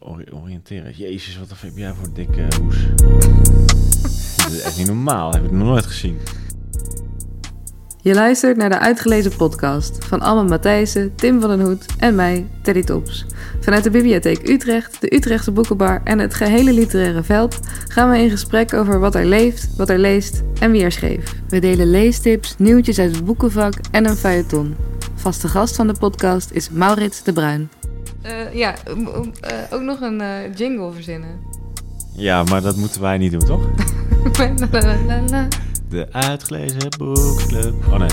ori- oriënteren. Jezus, wat heb jij voor dikke hoes. Dit is echt niet normaal. Heb ik nog nooit gezien. Je luistert naar de uitgelezen podcast van Alma Matthijssen, Tim van den Hoed en mij, Teddy Tops. Vanuit de Bibliotheek Utrecht, de Utrechtse Boekenbar en het gehele literaire veld gaan we in gesprek over wat er leeft, wat er leest en wie er schreef. We delen leestips, nieuwtjes uit het boekenvak en een feuilleton. Vaste gast van de podcast is Maurits de Bruin. Eh, ja, eh, ook nog een eh, jingle verzinnen. Ja, maar dat moeten wij niet doen, toch? De uitgelezen boekclub. Oh nee.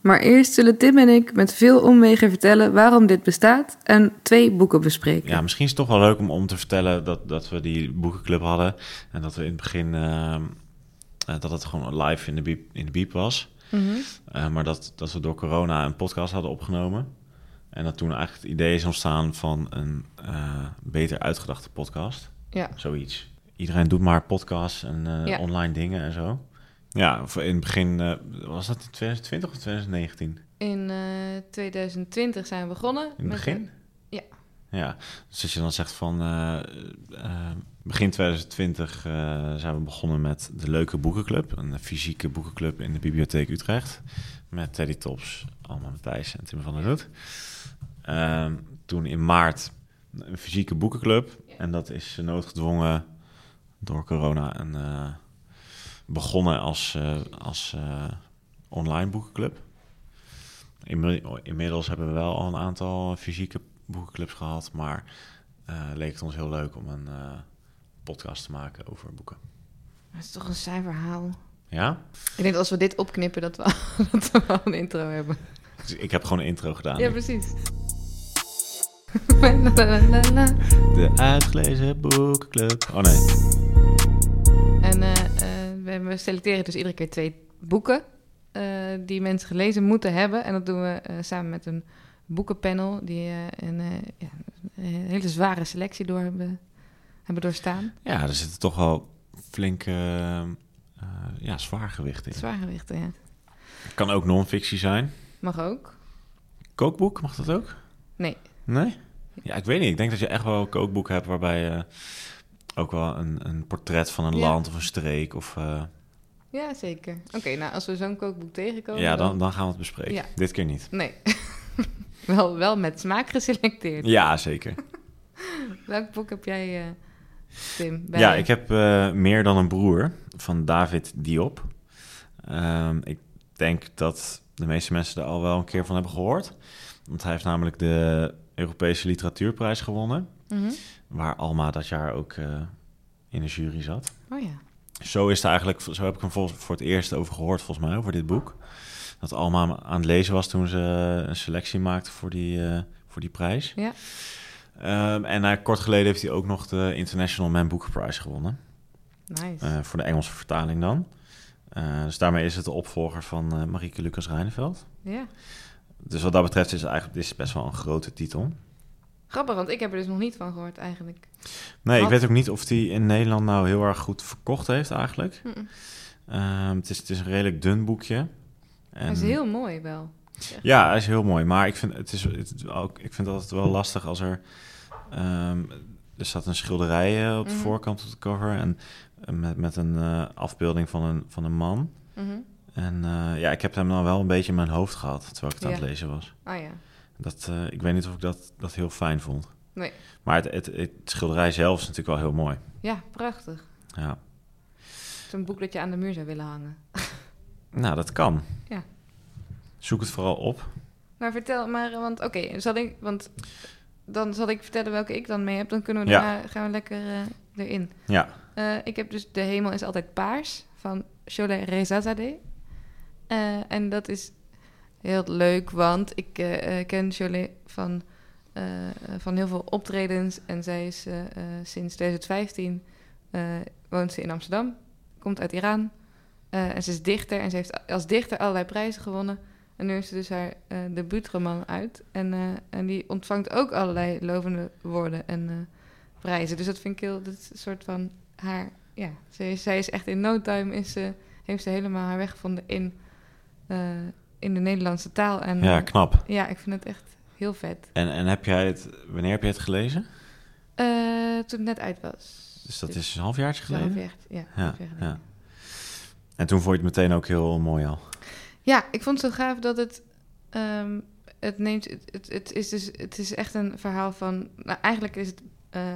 Maar eerst zullen Tim en ik met veel omwegen vertellen waarom dit bestaat en twee boeken bespreken. Ja, misschien is het toch wel leuk om, om te vertellen dat, dat we die boekenclub hadden. En dat we in het begin... ehm, eh, dat het gewoon live in de biep, in de biep was. Mhm. Eh, maar dat, dat we door corona een podcast hadden opgenomen. En dat toen eigenlijk het idee is ontstaan van een eh, beter uitgedachte podcast. Ja. Zoiets. Iedereen doet maar podcasts en eh, Ja. online dingen en zo. Ja, in het begin, eh, was dat in 2020 of 2019? In eh, 2020 zijn we begonnen. In het begin? ja. Ja, dus als je dan zegt van begin 2020 eh, zijn we begonnen met de Leuke Boekenclub. Een fysieke boekenclub in de Bibliotheek Utrecht. Met Teddy Tops, Alma Matthijs en Tim van der Hoed. Ehm, toen in maart een fysieke boekenclub. En dat is noodgedwongen door corona en eh, begonnen als, eh, als eh, online boekenclub. Inmi- Inmiddels hebben we wel al een aantal fysieke boekenclubs gehad, maar leek het ons heel leuk om een podcast te maken over boeken. Dat is toch een saai verhaal. Ja? Ik denk dat als we dit opknippen, dat we, dat we wel een intro hebben. Dus ik heb gewoon een intro gedaan. Ja, nu. precies. De uitgelezen boekenclub. Oh nee. En eh, eh, we, selecteren dus iedere keer twee boeken eh, die mensen gelezen moeten hebben. En dat doen we samen met een boekenpanel die een, ja, een hele zware selectie door hebben, hebben doorstaan. Ja, er zitten toch wel flinke ja, zwaargewicht in. Zwaargewichten, ja. Kan ook non-fictie zijn. Mag ook. Kookboek, mag dat ook? Nee. Nee? Ja, ik weet niet. Ik denk dat je echt wel een kookboek hebt waarbij je ook wel een, een portret van een Ja. land of een streek of... eh, Ja, zeker. Oké, nou, als we zo'n kookboek tegenkomen... ja, dan, dan gaan we het bespreken. Ja. Dit keer niet. Nee. wel, wel met smaak geselecteerd. Ja, zeker. Welk boek heb jij, eh, Tim? bij Ja, je? ik heb eh, Meer dan een broer van David Diop. Ehm, ik denk dat de meeste mensen er al wel een keer van hebben gehoord. Want hij heeft namelijk de Europese Literatuurprijs gewonnen. Mhm. Waar Alma dat jaar ook eh, in de jury zat. Oh ja. Zo, is het eigenlijk, zo heb ik hem voor het eerst over gehoord, volgens mij, over dit boek. Dat Alma aan het lezen was toen ze een selectie maakte voor die, eh, voor die prijs. Ja. Ehm, en kort geleden heeft hij ook nog de International Man Booker Prize gewonnen. Nice. Eh, voor de Engelse vertaling dan. Eh, dus daarmee is het de opvolger van eh Marieke Lucas Reineveld. ja. Dus wat dat betreft is het eigenlijk is best wel een grote titel. Grappig, want ik heb er dus nog niet van gehoord eigenlijk. Nee, ik weet ook niet of die in Nederland nou heel erg goed verkocht heeft eigenlijk. Ehm, het, is, het is een redelijk dun boekje. En, Hij is heel mooi wel. Ja, hij is heel mooi. Maar ik vind het, is, het ook, ik vind het altijd wel lastig als er... ehm, er staat een schilderij eh, op de Mhm. voorkant op de cover. En met, met een eh, afbeelding van een, van een man. Mhm. En eh, ja, ik heb hem dan wel een beetje in mijn hoofd gehad... terwijl ik het aan het lezen was. Ah ja. Dat, eh, ik weet niet of ik dat, dat heel fijn vond. Nee. Maar het, het, het schilderij zelf is natuurlijk wel heel mooi. Ja, prachtig. Ja. Zo'n boek dat je aan de muur zou willen hangen. Nou, dat kan. Ja. Zoek het vooral op. Maar vertel maar, want oké, zal ik, want dan zal ik vertellen welke ik dan mee heb. Dan kunnen we Ja. daarna, gaan we lekker erin. Ja. Eh, ik heb dus De Hemel is altijd paars van Cholet Rezazadeh. Eh, en dat is heel leuk, want ik eh, ken Cholet van, van heel veel optredens. En zij is sinds 2015 eh, woont ze in Amsterdam, komt uit Iran. En ze is dichter en ze heeft als dichter allerlei prijzen gewonnen. En nu is ze dus haar debuutroman uit. En, en die ontvangt ook allerlei lovende woorden en prijzen. Dus dat vind ik heel, dat soort van haar, ja, zij, is- zij is echt in no time, is ze, heeft ze helemaal haar weg gevonden in, eh, in de Nederlandse taal. En, Ja, knap. ja, ik vind het echt heel vet. En, en heb jij het, wanneer heb je het gelezen? Eh, toen het net uit was. Dus dat is een halfjaartje geleden? Half jaar, ja, Ja, half geleden. ja. En toen vond je het meteen ook heel mooi al. Ja, ik vond het zo gaaf dat het. ehm, het neemt. Het, het, het is dus. Het is echt een verhaal van. Nou, eigenlijk is het. eh,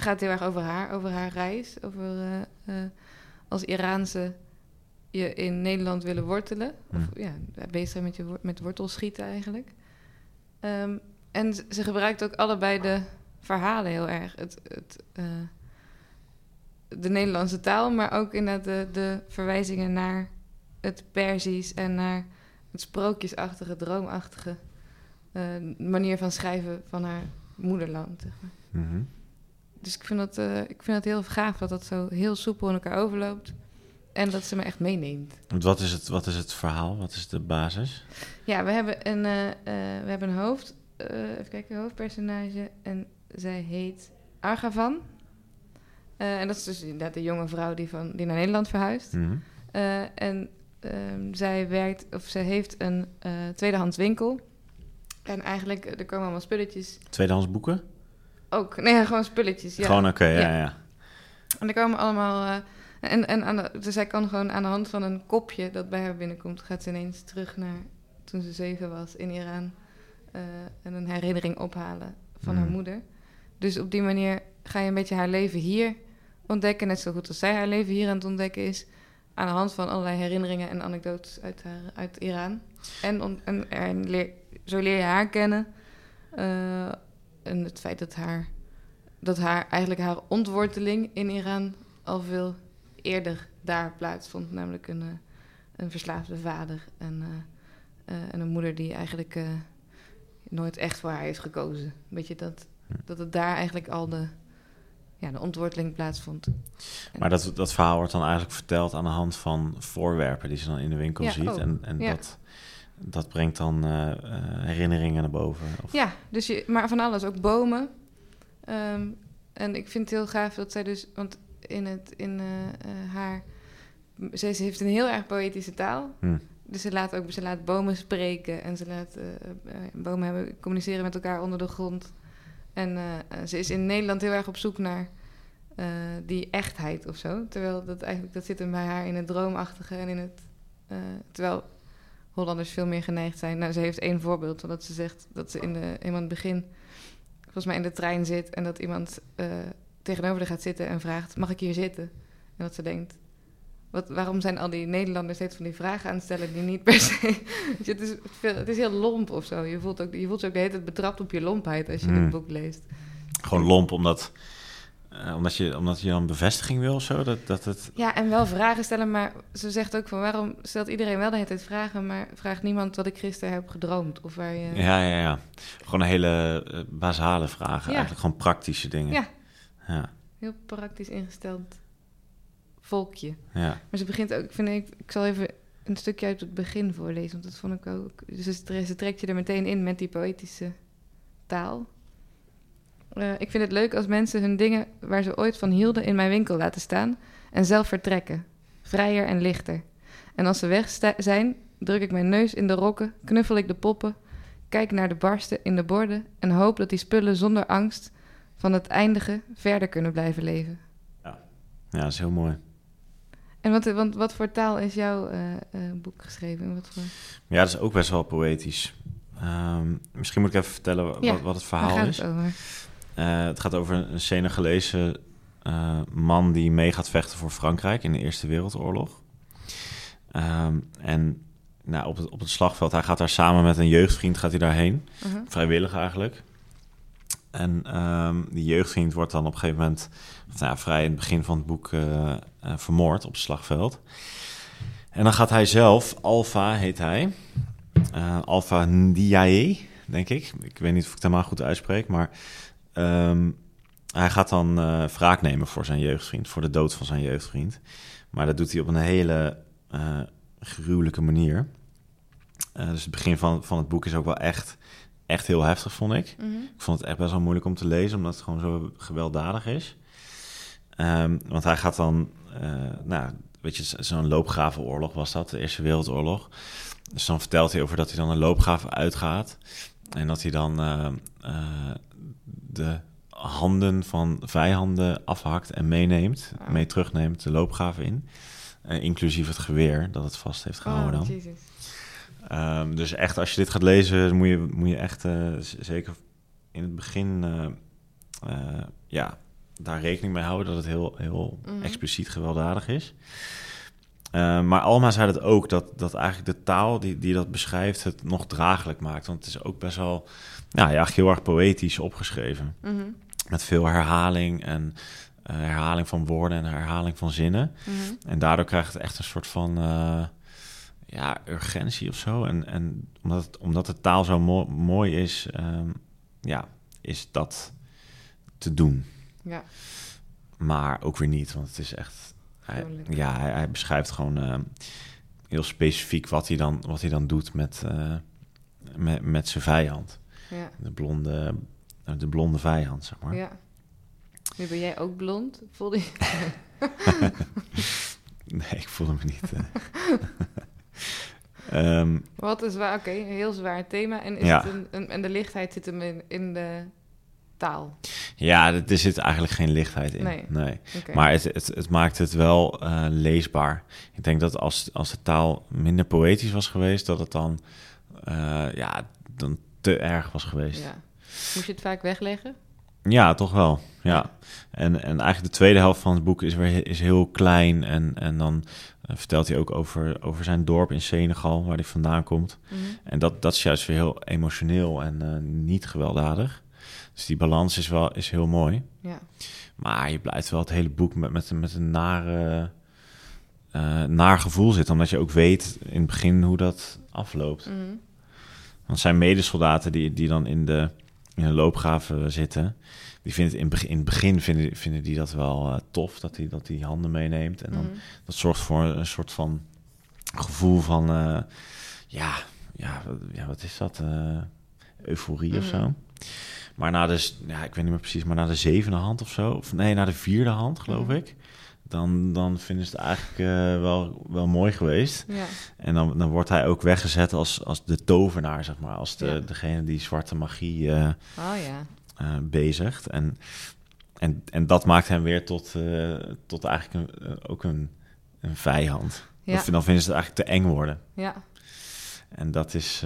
gaat heel erg over haar, over haar reis. Over eh, eh, als Iraanse je in Nederland willen wortelen. Of Hm. ja, bezig zijn met, je, met wortelschieten eigenlijk. Ehm, en ze- gebruikt ook allebei de verhalen heel erg. Het, het, eh, de Nederlandse taal, maar ook inderdaad de, de verwijzingen naar het Perzisch en naar het sprookjesachtige, droomachtige manier van schrijven van haar moederland. Zeg maar. Mhm. Dus ik vind, dat, eh, ik vind dat heel gaaf dat dat zo heel soepel in elkaar overloopt. En dat ze me echt meeneemt. Want Wat is, het, wat is het verhaal? Wat is de basis? Ja, we hebben een, eh, we hebben een hoofd, even kijken, hoofdpersonage. En zij heet Argavan. En dat is dus inderdaad de jonge vrouw die, van, die naar Nederland verhuist. Mhm. En ehm, zij werkt, of zij heeft een eh, tweedehands winkel. En eigenlijk, er komen allemaal spulletjes. Tweedehands boeken? Ook, nee, gewoon spulletjes. Ja. Gewoon oké, ja, Ja. ja. En er komen allemaal. eh, en en aan de, dus zij kan gewoon aan de hand van een kopje dat bij haar binnenkomt, gaat ze ineens terug naar toen ze zeven was in Iran. eh, en een herinnering ophalen van haar Mm. moeder. Dus op die manier ga je een beetje haar leven hier ontdekken. Net zo goed als zij haar leven hier aan het ontdekken is. Aan de hand van allerlei herinneringen en anekdotes uit, haar, uit Iran. En, on- en, en leer, zo leer je haar kennen. Eh, en het feit dat haar, dat haar eigenlijk haar ontworteling in Iran al veel eerder daar plaatsvond. Namelijk een, eh, een verslaafde vader en, eh, eh, en een moeder die eigenlijk nooit echt voor haar heeft gekozen. Weet je, dat, dat het daar eigenlijk al de, ja, de ontworteling plaatsvond. Maar dat, dat verhaal wordt dan eigenlijk verteld aan de hand van voorwerpen die ze dan in de winkel Ja, ziet. ook. En, en Ja. dat, dat brengt dan eh, eh, herinneringen naar boven. Of, Ja, dus je, maar van alles, ook bomen. Ehm, en ik vind het heel gaaf dat zij dus, want in, het, in eh, haar, ze, ze heeft een heel erg poëtische taal. Hm. Dus ze laat ook ze laat bomen spreken en ze laat bomen hebben, communiceren met elkaar onder de grond. En ze is in Nederland heel erg op zoek naar die echtheid of zo. Terwijl dat eigenlijk dat zit hem bij haar in het droomachtige en in het. terwijl Hollanders veel meer geneigd zijn. Nou, ze heeft één voorbeeld, dat ze zegt dat ze in de, helemaal in het begin, volgens mij in de trein zit en dat iemand eh, tegenover haar gaat zitten en vraagt: Mag ik hier zitten? En dat ze denkt: wat, waarom zijn al die Nederlanders steeds van die vragen aan het stellen die niet per se. Je, het, is veel, het is heel lomp of zo. Je voelt, ook, je voelt je ook de hele tijd betrapt op je lompheid als je dit boek leest. Gewoon lomp, omdat, eh, omdat, je, omdat je dan bevestiging wil of zo. Dat, dat het, Ja, en wel vragen stellen, maar ze zegt ook van waarom stelt iedereen wel de hele tijd vragen, maar vraagt niemand wat ik gisteren heb gedroomd of waar je. ja, ja, ja. Gewoon een hele eh, basale vragen. Ja. Eigenlijk gewoon praktische dingen. Ja. Ja, Heel praktisch ingesteld volkje. ja. Maar ze begint ook, vind ik, ik zal even een stukje uit het begin voorlezen, want dat vond ik ook. Dus ze trekt je er meteen in met die poëtische taal. Eh, ik vind het leuk als mensen hun dingen waar ze ooit van hielden in mijn winkel laten staan en zelf vertrekken. Vrijer en lichter. En als ze weg zijn, druk ik mijn neus in de rokken, knuffel ik de poppen, kijk naar de barsten in de borden en hoop dat die spullen zonder angst van het eindige verder kunnen blijven leven. ja, dat is heel mooi. En wat, want wat voor taal is jouw eh, eh, boek geschreven? Wat voor... Ja, dat is ook best wel poëtisch. Ehm, misschien moet ik even vertellen wa- Ja, wat, het verhaal is. het Eh, het gaat over een Senegalese eh, man die mee gaat vechten voor Frankrijk in de Eerste Wereldoorlog. Ehm, en nou, op, het, op het slagveld, hij gaat daar samen met een jeugdvriend gaat hij daarheen. Uh-huh. Vrijwillig eigenlijk. En ehm, die jeugdvriend wordt dan op een gegeven moment, of, nou, vrij in het begin van het boek, eh, vermoord op het slagveld. En dan gaat hij zelf, Alpha heet hij, Alpha Ndiaye, denk ik. Ik weet niet of ik het helemaal goed uitspreek, maar ehm, hij gaat dan eh wraak nemen voor zijn jeugdvriend, voor de dood van zijn jeugdvriend. Maar dat doet hij op een hele eh, gruwelijke manier. Eh, dus het begin van, van het boek is ook wel echt, echt heel heftig, vond ik. Mhm. Ik vond het echt best wel moeilijk om te lezen, omdat het gewoon zo gewelddadig is. Ehm, want hij gaat dan, nou, weet je, zo'n loopgravenoorlog was dat, de Eerste Wereldoorlog. Dus dan vertelt hij over dat hij dan een loopgraven uitgaat. En dat hij dan de handen van vijanden afhakt en meeneemt, mee terugneemt de loopgraven in. Inclusief het geweer dat het vast heeft gehouden Oh, dan. Ehm, dus echt, als je dit gaat lezen, moet je, moet je echt eh, zeker in het begin eh, eh, ja, daar rekening mee houden dat het heel, heel Mhm. expliciet gewelddadig is. Eh, maar Alma zei het ook, dat, dat eigenlijk de taal die, die dat beschrijft het nog draaglijk maakt. Want het is ook best wel, nou ja, heel erg poëtisch opgeschreven. Mhm, Met veel herhaling en eh, herhaling van woorden en herhaling van zinnen. mhm. En daardoor krijgt het echt een soort van eh, ja, urgentie of zo. En, en omdat, het, omdat de taal zo mo- mooi is, ehm, ja, is dat te doen. Ja, Maar ook weer niet, want het is echt... Hij, ja, hij, hij beschrijft gewoon ehm, heel specifiek wat hij dan, wat hij dan doet met, eh, met, met zijn vijand. Ja, De blonde, de blonde vijand, zeg maar. ja. Nu ben jij ook blond. Voelde je... Nee, ik voelde me niet... eh. Ehm, Wat een zwaar, oké, een heel zwaar thema. En, is Ja. het een, een- en de lichtheid zit hem in, in de taal. Ja, er zit eigenlijk geen lichtheid in. Nee. Maar het, het, het maakt het wel eh, leesbaar. Ik denk dat als, als de taal minder poëtisch was geweest, dat het dan, eh, ja, dan te erg was geweest. Ja, Ja. Moest je het vaak wegleggen? toch wel. Ja. En, en eigenlijk de tweede helft van het boek is, weer, is heel klein. En, en dan eh, vertelt hij ook over, over zijn dorp in Senegal, waar hij vandaan komt. Mhm. En dat, dat is juist weer heel emotioneel en eh, niet gewelddadig. Dus die balans is wel is heel mooi. Ja. Maar je blijft wel het hele boek met, met, met een nare, eh, naar gevoel zitten. Omdat je ook weet in het begin hoe dat afloopt. Mhm. Want zijn medesoldaten die, die dan in de, in de loopgraven zitten... die vinden het in, beg- in het begin vinden, vinden die dat wel eh, tof. Dat hij dat die handen meeneemt. En dan, Mhm. dat zorgt voor een soort van gevoel van... eh, ja, ja, wat- ja, wat is dat? Eh, euforie of Mhm. zo. Maar na de, ja, ik weet niet meer precies, maar na de zevende hand of zo, of nee, na de vierde hand, geloof Mhm. ik, dan, dan vinden ze het eigenlijk eh, wel, wel mooi geweest. Ja. En dan, dan wordt hij ook weggezet als, als de tovenaar, zeg maar, als de, Ja. degene die zwarte magie eh, Oh ja. eh, bezigt. En, en, en dat maakt hem weer tot, tot eigenlijk een, ook een, een vijand. Ja. Dan vinden ze het eigenlijk te eng worden. Ja, En dat is...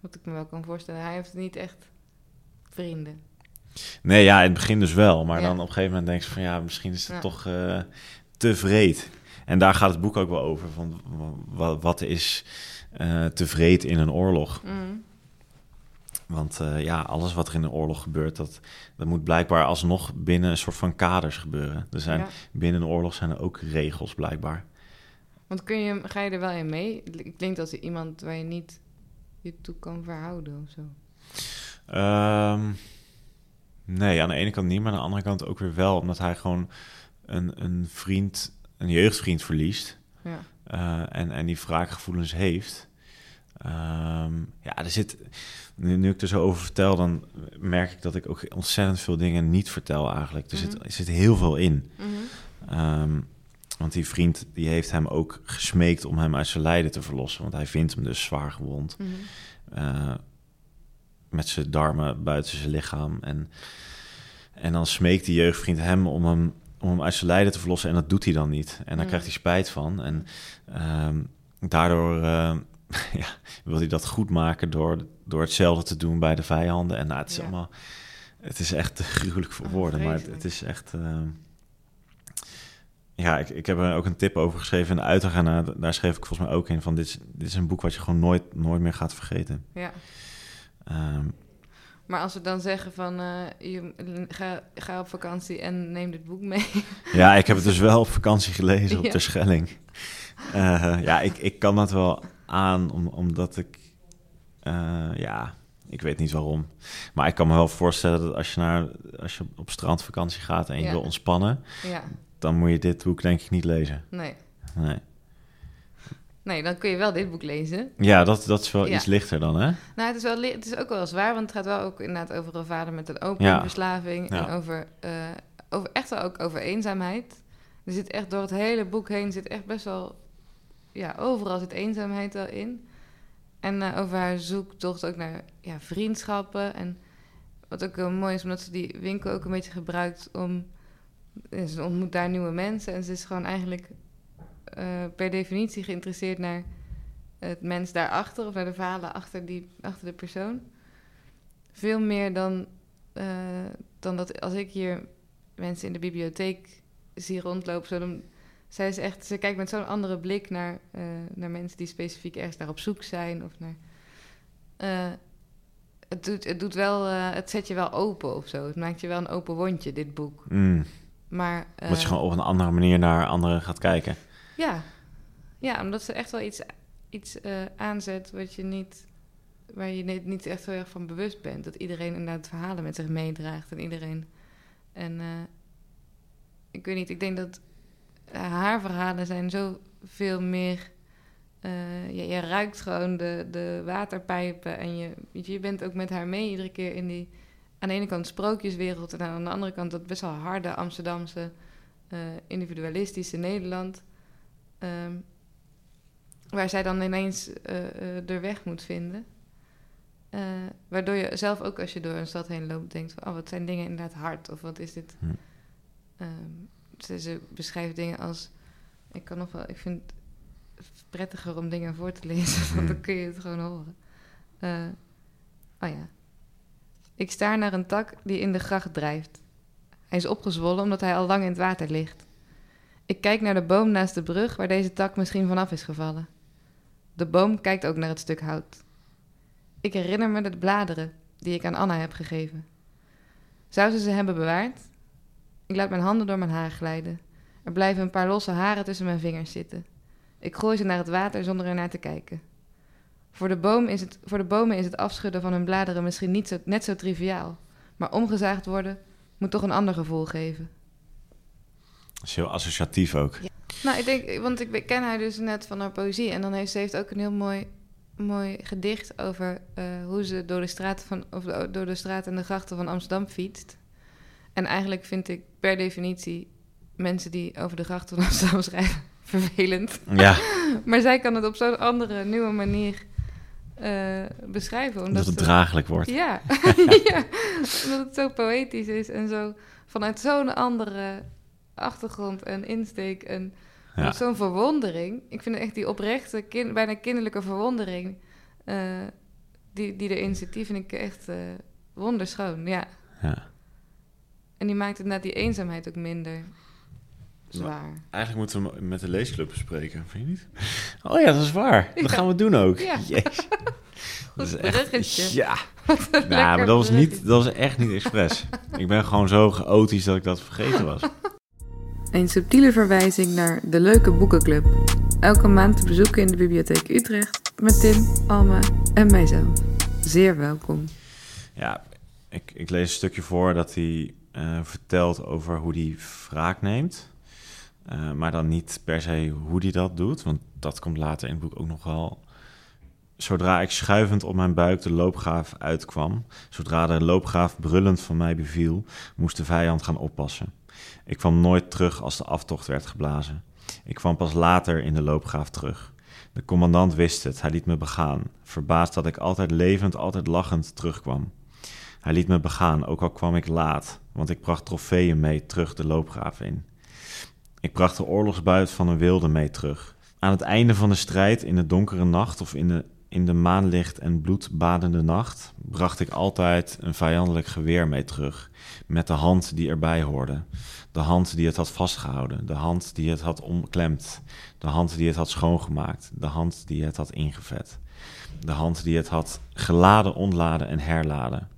wat ik me wel kan voorstellen. Hij heeft niet echt vrienden. Nee, ja, in het begin dus wel. Maar Ja. dan op een gegeven moment denk je van... ja, misschien is het Ja. toch eh, te vreed. En daar gaat het boek ook wel over. Van, wat, is eh te vreed in een oorlog? Mhm. Want eh, ja, alles wat er in een oorlog gebeurt... Dat, dat moet blijkbaar alsnog binnen een soort van kaders gebeuren. Er zijn, Ja. Binnen een oorlog zijn er ook regels blijkbaar. Want kun je, ga je er wel in mee? Het klinkt als iemand waar je niet je toe kan verhouden of zo. Ehm, nee, aan de ene kant niet, maar aan de andere kant ook weer wel. Omdat hij gewoon een, een vriend, een jeugdvriend verliest. Ja. eh, en, en die wraakgevoelens heeft. Ehm, ja, er zit, nu, nu ik er zo over vertel, dan merk ik dat ik ook ontzettend veel dingen niet vertel eigenlijk. Er, zit, Mhm. er zit heel veel in. Mhm. Ehm, want die vriend die heeft hem ook gesmeekt om hem uit zijn lijden te verlossen. Want hij vindt hem dus zwaar gewond. Mhm. eh, met zijn darmen buiten zijn lichaam. En, en dan smeekt die jeugdvriend hem om hem, om hem uit zijn lijden te verlossen. En dat doet hij dan niet. En daar Mm. krijgt hij spijt van. En ehm, daardoor eh, ja, wil hij dat goed maken door, door hetzelfde te doen bij de vijanden. En nou, het is Ja. allemaal... Het is echt gruwelijk voor Oh, woorden. Maar het, is echt... ehm, ja, ik, ik heb er ook een tip over geschreven in de daar, daar schreef ik volgens mij ook in van... Dit is, dit is een boek wat je gewoon nooit, nooit meer gaat vergeten. Ja. Ehm, Maar als we dan zeggen van eh, je, ga, ga op vakantie en neem dit boek mee. Ja, ik heb het dus wel op vakantie gelezen op Ja. de Schelling. Eh, ja, ik, ik kan dat wel aan, om, omdat ik... eh, ja, ik weet niet waarom. Maar ik kan me wel voorstellen dat als je, naar, als je op strandvakantie gaat en je Ja. wil ontspannen... ja, dan moet je dit boek denk ik niet lezen. nee. Nee. Nee, dan kun je wel dit boek lezen. Ja, dat, dat is wel Ja. iets lichter dan, hè? Nou, het is, wel, het is ook wel zwaar, want het gaat wel ook inderdaad over een vader met een Ja. opiumverslaving. Ja. En over, eh, over echt wel ook over eenzaamheid. Er zit echt door het hele boek heen zit echt best wel... Ja, overal zit eenzaamheid wel in. En eh, over haar zoektocht ook naar ja, vriendschappen. En wat ook heel mooi is, omdat ze die winkel ook een beetje gebruikt om... Ze ontmoet daar nieuwe mensen en ze is gewoon eigenlijk eh, per definitie geïnteresseerd naar het mens daarachter... of naar de verhalen achter, die, achter de persoon. Veel meer dan, eh, dan dat als ik hier mensen in de bibliotheek zie rondlopen... Zo dan, zij is echt, ze kijkt met zo'n andere blik naar, eh, naar mensen die specifiek ergens naar op zoek zijn. Of naar, het, doet, het, doet wel, het zet je wel open of zo. Het maakt je wel een open wondje, dit boek. Mm. Maar, Omdat je gewoon op een andere manier naar anderen gaat kijken. Ja. ja, omdat ze echt wel iets, iets eh, aanzet wat je niet, waar je niet, echt heel erg van bewust bent. Dat iedereen inderdaad verhalen met zich meedraagt en iedereen. En eh, ik weet niet, ik denk dat haar verhalen zijn zoveel meer. eh je, je ruikt gewoon de, de waterpijpen en je, je, bent ook met haar mee iedere keer in die aan de ene kant sprookjeswereld en aan de andere kant dat best wel harde Amsterdamse individualistische Nederland. Ehm, waar zij dan ineens eh, eh, de weg moet vinden. Eh, waardoor je zelf ook als je door een stad heen loopt denkt van... oh, wat zijn dingen inderdaad hard? Of wat is dit? Hm. Ehm, ze, ze beschrijft dingen als... Ik kan nog wel... Ik vind het prettiger om dingen voor te lezen, want Hm. dan kun je het gewoon horen. Eh, oh ja. Ik staar naar een tak die in de gracht drijft. Hij is opgezwollen omdat hij al lang in het water ligt. Ik kijk naar de boom naast de brug waar deze tak misschien vanaf is gevallen. De boom kijkt ook naar het stuk hout. Ik herinner me de bladeren die ik aan Anna heb gegeven. Zou ze ze hebben bewaard? Ik laat mijn handen door mijn haar glijden. Er blijven een paar losse haren tussen mijn vingers zitten. Ik gooi ze naar het water zonder ernaar te kijken. Voor de, boom is het, voor de bomen is het afschudden van hun bladeren misschien niet zo, net zo triviaal. Maar omgezaagd worden moet toch een ander gevoel geven. Is heel associatief ook. Nou, ik denk, want ik ken haar dus net van haar poëzie. En dan heeft ze heeft ook een heel mooi, mooi gedicht over eh, hoe ze door de, straten van, of door de straten en de grachten van Amsterdam fietst. En eigenlijk vind ik per definitie mensen die over de grachten van Amsterdam schrijven vervelend. Ja, Maar zij kan het op zo'n andere, nieuwe manier eh, beschrijven. Omdat dat het draaglijk wordt. ja. ja, omdat het zo poëtisch is en zo vanuit zo'n andere achtergrond en insteek en Ja. zo'n verwondering. Ik vind echt die oprechte, kin- bijna kinderlijke verwondering eh, die, die erin zit, die vind ik echt eh, wonderschoon. Ja. Ja. En die maakt inderdaad die eenzaamheid ook minder zwaar. Eigenlijk moeten we met de leesclub bespreken, vind je niet? Oh ja, dat is waar. Dat Ja. gaan we doen ook. Ja. Jezus. Dat is bruggetje. Ja. Nou, maar dat was, niet, dat was echt niet expres. ik ben gewoon zo chaotisch dat ik dat vergeten was. Een subtiele verwijzing naar de Leuke Boekenclub. Elke maand te bezoeken in de Bibliotheek Utrecht met Tim, Alma en mijzelf. Zeer welkom. Ja, ik, ik lees een stukje voor dat hij eh, vertelt over hoe hij wraak neemt. Eh, maar dan niet per se hoe hij dat doet, want dat komt later in het boek ook nog wel. Zodra ik schuivend op mijn buik de loopgraaf uitkwam, zodra de loopgraaf brullend van mij beviel, moest de vijand gaan oppassen. Ik kwam nooit terug als de aftocht werd geblazen. Ik kwam pas later in de loopgraaf terug. De commandant wist het, hij liet me begaan, verbaasd dat ik altijd levend, altijd lachend terugkwam. Hij liet me begaan, ook al kwam ik laat, want ik bracht trofeeën mee terug de loopgraaf in. Ik bracht de oorlogsbuit van een wilde mee terug. Aan het einde van de strijd, in de donkere nacht of in de, in de maanlicht en bloedbadende nacht, bracht ik altijd een vijandelijk geweer mee terug, met de hand die erbij hoorde. De hand die het had vastgehouden, de hand die het had omklemd, de hand die het had schoongemaakt, de hand die het had ingevet, de hand die het had geladen, ontladen en herladen.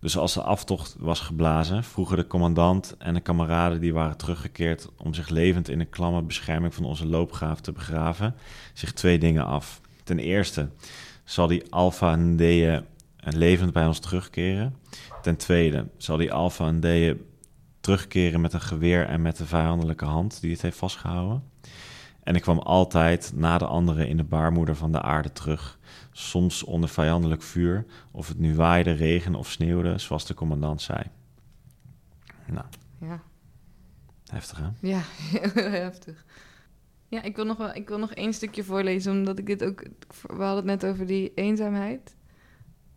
Dus als de aftocht was geblazen, vroegen de commandant en de kameraden die waren teruggekeerd om zich levend in de klamme bescherming van onze loopgraaf te begraven, zich twee dingen af. Ten eerste zal die Alpha Ndeye levend bij ons terugkeren. Ten tweede zal die Alpha Ndeye terugkeren met een geweer en met de vijandelijke hand die het heeft vastgehouden. En ik kwam altijd na de anderen in de baarmoeder van de aarde terug, soms onder vijandelijk vuur, of het nu waaide, regen of sneeuwde, zoals de commandant zei. Nou, Ja, heftig hè? ja heel heftig. Ja, ik wil, nog wel, ik wil nog één stukje voorlezen, omdat ik dit ook... We hadden het net over die eenzaamheid.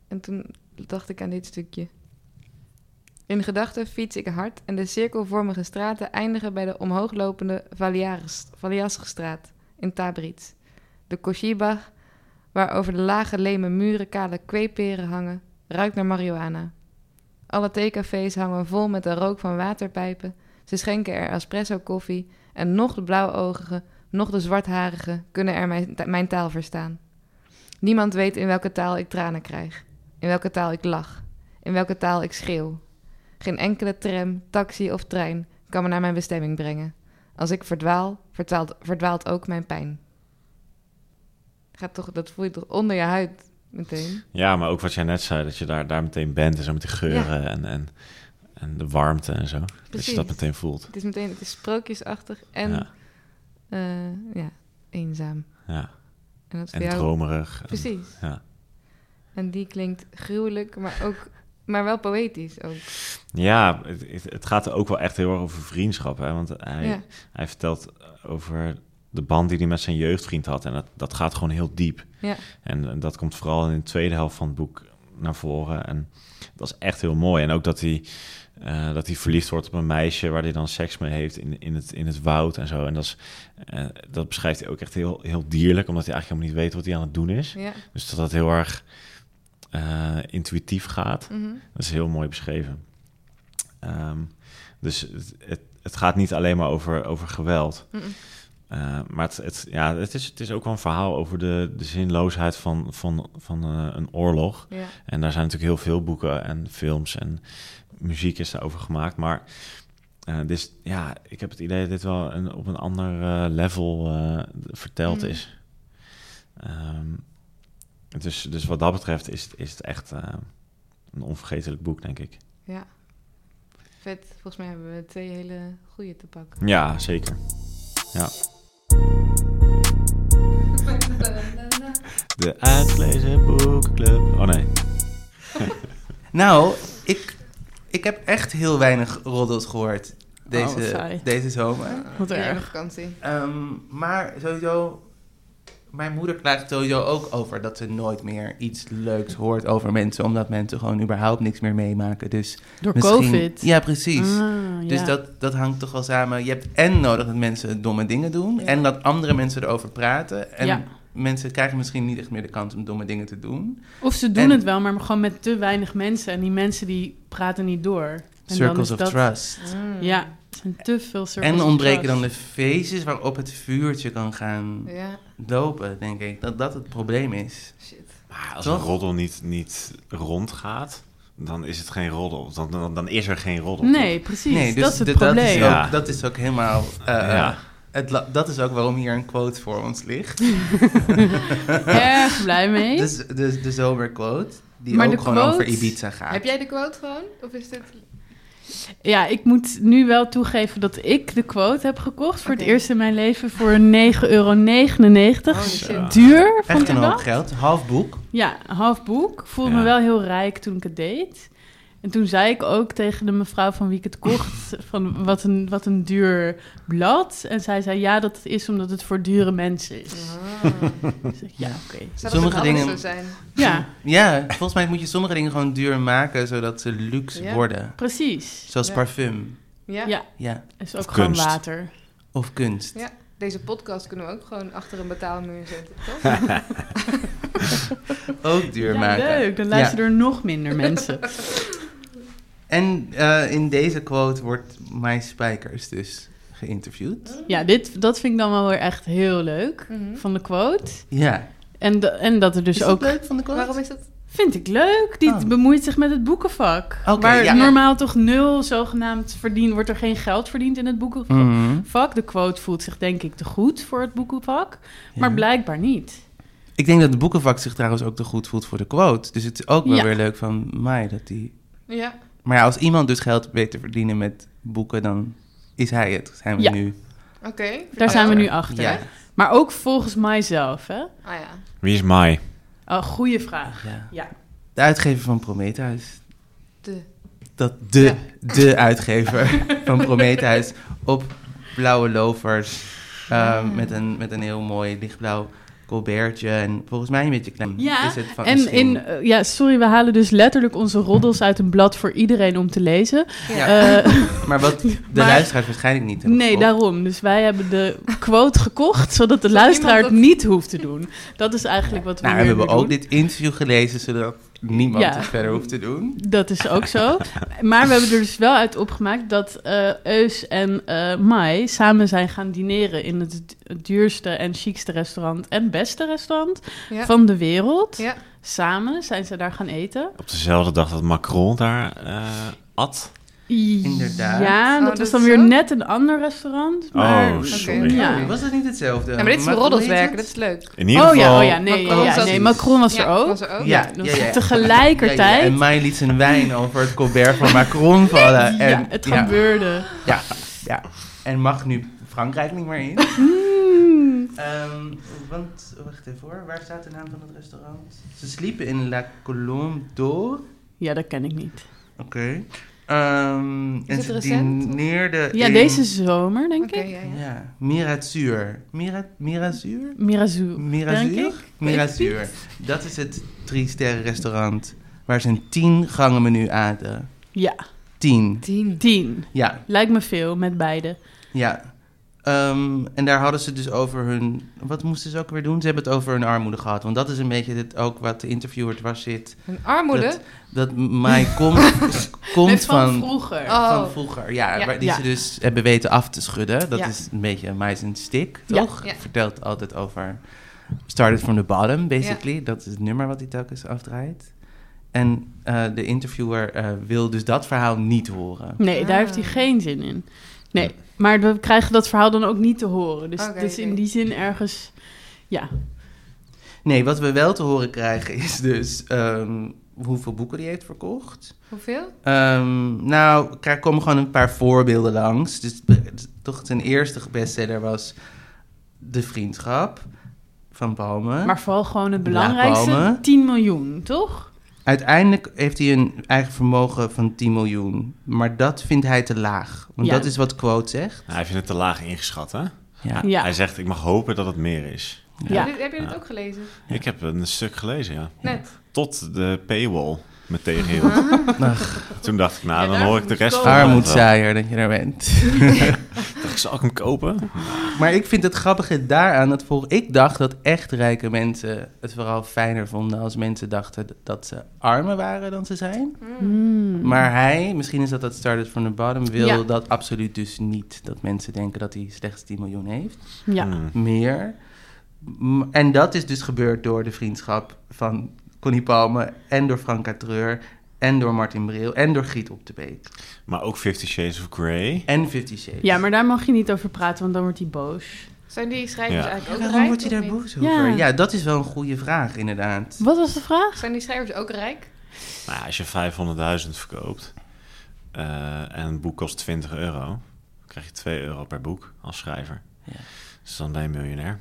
En toen dacht ik aan dit stukje. In gedachten fiets ik hard en de cirkelvormige straten eindigen bij de omhooglopende Valiasstraat in Tabriz. De Koshibach, waar over de lage leme muren kale kweeperen hangen, ruikt naar marihuana. Alle theecafés hangen vol met de rook van waterpijpen. Ze schenken er espresso koffie en nog de blauwogige, nog de zwartharigen kunnen er mijn, mijn taal verstaan. Niemand weet in welke taal ik tranen krijg, in welke taal ik lach, in welke taal ik schreeuw. Geen enkele tram, taxi of trein kan me naar mijn bestemming brengen. Als ik verdwaal, verdwaalt, verdwaalt ook mijn pijn. Gaat toch, dat voel je toch onder je huid meteen? Ja, maar ook wat jij net zei, dat je daar, daar meteen bent en zo met de geuren en, en, en de warmte en zo. Dat je dat meteen voelt. Het is meteen, het is sprookjesachtig en Ja, ja, eenzaam. ja. En dat En jou... dromerig. En- Precies. Ja. En die klinkt gruwelijk, maar ook, maar wel poëtisch ook. Ja, het, het- gaat er ook wel echt heel erg over vriendschap. Hè? Want hij, Ja. hij vertelt over de band die hij met zijn jeugdvriend had. En dat, dat gaat gewoon heel diep. Ja, En, eh, dat komt vooral in de tweede helft van het boek naar voren. En dat is echt heel mooi. En ook dat hij, eh, dat hij verliefd wordt op een meisje waar hij dan seks mee heeft in, in, het, in het woud en zo. En dat, is, eh, dat beschrijft hij ook echt heel, heel dierlijk, omdat hij eigenlijk helemaal niet weet wat hij aan het doen is. ja. Dus dat dat heel erg eh, intuïtief gaat. mhm. Dat is heel mooi beschreven. Ehm, dus het, het, het gaat niet alleen maar over, over geweld. Mhm. Maar het, het, ja, het, is, het is ook wel een verhaal over de, de zinloosheid van, van, van een oorlog. Ja. En daar zijn natuurlijk heel veel boeken en films en muziek is daarover gemaakt. Maar uh, dus, ja, ik heb het idee dat dit wel een, op een ander uh, level verteld Mhm. is. Um, dus, dus wat dat betreft is, het- is het echt uh, een onvergetelijk boek, denk ik. ja. Vet. Volgens mij hebben we twee hele goede te pakken. Ja, zeker. Ja. De uitgelezen boekenclub. Oh nee. Nou, ik, ik heb echt heel weinig roddels gehoord Oh, deze, saai. deze zomer. Wat erg. vakantie. Ehm, maar sowieso, mijn moeder klaagt sowieso ook over dat ze nooit meer iets leuks hoort over mensen, omdat mensen gewoon überhaupt niks meer meemaken. Dus Door misschien- COVID. Ja, precies. Ah, Dus ja. dat, dat hangt toch wel samen. Je hebt en nodig dat mensen domme dingen doen, Ja. en dat andere mensen erover praten. En Ja. Mensen krijgen misschien niet echt meer de kans om domme dingen te doen. Of ze doen en- het wel, maar gewoon met te weinig mensen. En die mensen die praten niet door. En dan Circles is of dat- trust. Mm. Ja, zijn te veel circles En of ontbreken trust. dan de feestjes waarop het vuurtje kan gaan Ja, lopen, denk ik. Dat dat het probleem is. shit. Maar als Toch? een roddel niet, niet rondgaat, dan is het geen roddel. Dan, dan, dan is er geen roddel. Nee, precies. Nee, dus dat is het probleem. Dat is, Ja. ook, dat is ook helemaal... eh, Ja. Het, dat is ook waarom hier een quote voor ons ligt. Erg blij mee. Dus de, de zomerquote, die Maar ook de gewoon quote- over Ibiza gaat. Heb jij de quote gewoon? Of is dit... Ja, ik moet nu wel toegeven dat ik de quote heb gekocht voor het eerst in mijn leven voor 9,99 euro. Shit. Ja. Duur, vond Echt een hoop geld, half boek. Ja, een half boek. Ik voelde Ja. me wel heel rijk toen ik het deed. En toen zei ik ook tegen de mevrouw van wie ik het kocht... van wat een, wat een duur blad. En zij zei, ja, dat is omdat het voor dure mensen is. Ah. Dus ik, ja, oké. Zou dat Sommige dingen- zijn? Ja, Ja, volgens mij moet je sommige dingen gewoon duur maken, zodat ze luxe Ja. worden. precies. Zoals Ja. parfum, Ja. Ja, ja. is ook Of gewoon kunst. water. Of kunst. Ja. Deze podcast kunnen we ook gewoon achter een betaalmuur zetten, toch? Ook duur Ja, maken. leuk. Dan luisteren er nog minder mensen. En eh, in deze quote wordt My Spijkers dus geïnterviewd. Ja, dit, dat vind ik dan wel weer echt heel leuk Mhm. van de quote. Ja. En, en dat er dus is ook... leuk van de quote? Waarom is dat? Vind ik leuk. Die Oh. bemoeit zich met het boekenvak. Oké, waar ja. normaal toch nul zogenaamd verdiend... wordt er geen geld verdiend in het boekenvak. Mhm. De quote voelt zich denk ik te goed voor het boekenvak. Ja. Maar blijkbaar niet. Ik denk dat het boekenvak zich trouwens ook te goed voelt voor de quote. Dus het is ook wel Ja. weer leuk van mij dat die... Ja. Maar ja, als iemand dus geld weet te verdienen met boeken, dan is hij het. Zijn we Ja. nu. Oké. Daar zijn we nu achter. Ja. Maar ook volgens mijzelf, hè? Ah ja. Wie is Mai? Oh, goede vraag. ja. Ja. De uitgever van Prometheus. De. Dat de, Ja. de uitgever van Prometheus op blauwe lovers Ehm, met, een, met een heel mooi lichtblauw colbertje. En volgens mij een beetje klein Ja, is het van En in, eh, ja, sorry, we halen dus letterlijk onze roddels uit een blad voor iedereen om te lezen. Ja. Eh, Maar wat de Maar- luisteraars waarschijnlijk niet hebben nee, gekocht. daarom. Dus wij hebben de quote gekocht, zodat de Zodat luisteraar het niet hoeft te doen. Dat is eigenlijk wat we Nou, hier we hebben nu ook doen. dit interview gelezen, zodat niemand Ja. het verder hoeft te doen. Dat is ook zo. Maar we hebben er dus wel uit opgemaakt dat eh Eus en eh Mai samen zijn gaan dineren in het duurste en chicste restaurant en beste restaurant Ja. van de wereld. Ja. Samen zijn ze daar gaan eten. Op dezelfde dag dat Macron daar eh, at. Inderdaad. Ja, Oh, dat was dan weer zo? net een ander restaurant. Maar... Oh, sorry. Ja. Was het niet hetzelfde? Ja, maar dit is het? dat is leuk. In ieder Oh geval... ja, oh ja, nee, Macron ja, nee, Macron was er ook. was er ook. Ja, Ja, dus ja, ja. tegelijkertijd. Ja, ja, en mij liet zijn wijn over het colbert van Macron vallen. En, ja, het ja, gebeurde. Ja, ja. En mag nu Frankrijk niet meer in? Ehm, want, wacht even hoor, waar staat de naam van het restaurant? Ze sliepen in La Colombe d'Or. Ja, dat ken ik niet. Oké. Ehm, en het ze recent, Ja, in... deze zomer, denk ik. ja, ja. Ja, Mirazur. Mira, Mirazur? Mirazur? Denk ik. Mirazur. Dat is het drie sterren restaurant waar ze een tien gangen menu aten. Ja, Tien. Tien. tien. Ja, Lijkt me veel met beide. ja. Ehm, en daar hadden ze dus over hun... Wat moesten ze ook weer doen? Ze hebben het over hun armoede gehad. Want dat is een beetje dit, ook wat de interviewer dwars zit. Een armoede? Dat, dat Mai komt, komt van, van, vroeger. Oh. van vroeger. Ja, Ja. waar- die Ja. ze dus hebben weten af te schudden. Dat Ja. is een beetje Mai zijn stick, toch? Ja. Vertelt altijd over... Started from the bottom, basically. Dat is het nummer wat hij telkens afdraait. En eh, de interviewer eh, wil dus dat verhaal niet horen. Nee, daar Ah. heeft hij geen zin in. Nee, maar we krijgen dat verhaal dan ook niet te horen. Dus is in die zin ergens... Ja, Nee, wat we wel te horen krijgen is dus ehm, hoeveel boeken hij heeft verkocht. Hoeveel? Ehm, nou, er komen gewoon een paar voorbeelden langs. Dus toch zijn eerste bestseller was De Vriendschap van Palme. maar vooral gewoon het belangrijkste, Palme. 10 miljoen, toch? Uiteindelijk heeft hij een eigen vermogen van 10 miljoen. Maar dat vindt hij te laag. Want Ja. dat is wat Quote zegt. Nou, hij vindt het te laag ingeschat, hè? Ja. Ja. Hij zegt, ik mag hopen dat het meer is. Ja. Heb je, heb je dit Ja. ook gelezen? Ik heb een stuk gelezen, ja. Net. Tot de paywall me tegenhield. Ach, Toen dacht ik, nou, Ja, dan daar hoor ik de rest van armoedzaaier dat je er bent. Dacht ik, zal ik hem kopen? Maar ik vind het grappige daaraan dat voor ik dacht dat echt rijke mensen het vooral fijner vonden als mensen dachten dat ze armer waren dan ze zijn. Hmm. Maar hij, misschien is dat dat started from the bottom, wil Ja. dat absoluut dus niet. Dat mensen denken dat hij slechts 10 miljoen heeft. Ja. Hmm. Meer. En dat is dus gebeurd door de vriendschap van Connie Palme en door Franka Treur en door Martin Bril en door Griet op de Beek. Maar ook Fifty Shades of Grey. En Fifty Shades. ja, maar daar mag je niet over praten, want dan wordt hij boos. Zijn die schrijvers Ja. eigenlijk ook Waarom rijk? wordt hij daar boos over? Ja. Ja. dat is wel een goede vraag, inderdaad. Wat was de vraag? Zijn die schrijvers ook rijk? Nou, ja, als je 500.000 verkoopt eh, en een boek kost 20 euro, dan krijg je 2 euro per boek als schrijver. Ja. Dus dan ben je miljonair.